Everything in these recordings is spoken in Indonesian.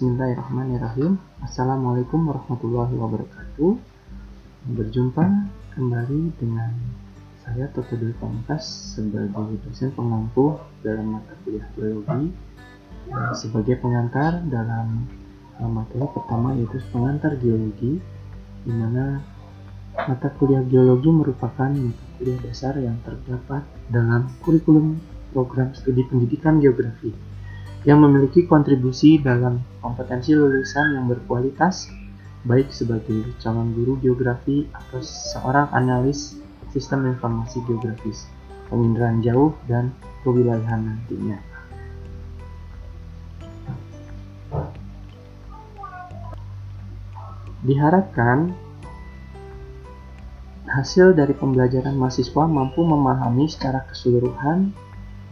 Bismillahirrahmanirrahim. Assalamualaikum warahmatullahi wabarakatuh. Berjumpa kembali dengan saya Toto Dwi Pamungkas sebagai dosen pengampu dalam mata kuliah geologi sebagai pengantar dalam materi pertama yaitu pengantar geologi di mana mata kuliah geologi merupakan mata kuliah dasar yang terdapat dalam kurikulum program studi pendidikan geografi yang memiliki kontribusi dalam kompetensi lulusan yang berkualitas baik sebagai calon guru geografi atau seorang analis sistem informasi geografis, penginderaan jauh, dan kewilayahan nantinya. Diharapkan hasil dari pembelajaran mahasiswa mampu memahami secara keseluruhan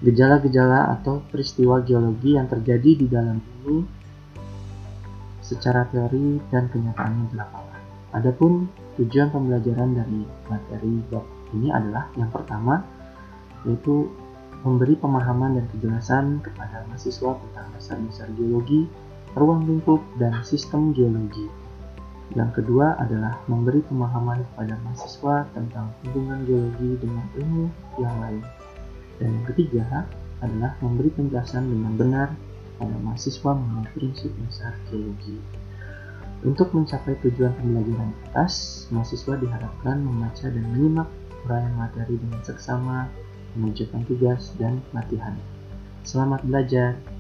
gejala-gejala atau peristiwa geologi yang terjadi di dalam bumi secara teori dan kenyataannya di lapangan. Adapun Tujuan pembelajaran dari materi bab ini adalah yang pertama yaitu memberi pemahaman dan kejelasan kepada mahasiswa tentang dasar-dasar geologi, ruang lingkup, dan sistem geologi. Yang kedua adalah memberi pemahaman kepada mahasiswa tentang hubungan geologi dengan ilmu yang lain. Dan yang ketiga adalah memberi penjelasan dengan benar kepada mahasiswa mengenai prinsip dasar geologi. Untuk mencapai tujuan pembelajaran atas, mahasiswa diharapkan membaca dan menyimak uraian materi dengan seksama, menunjukkan tugas dan latihan. Selamat belajar!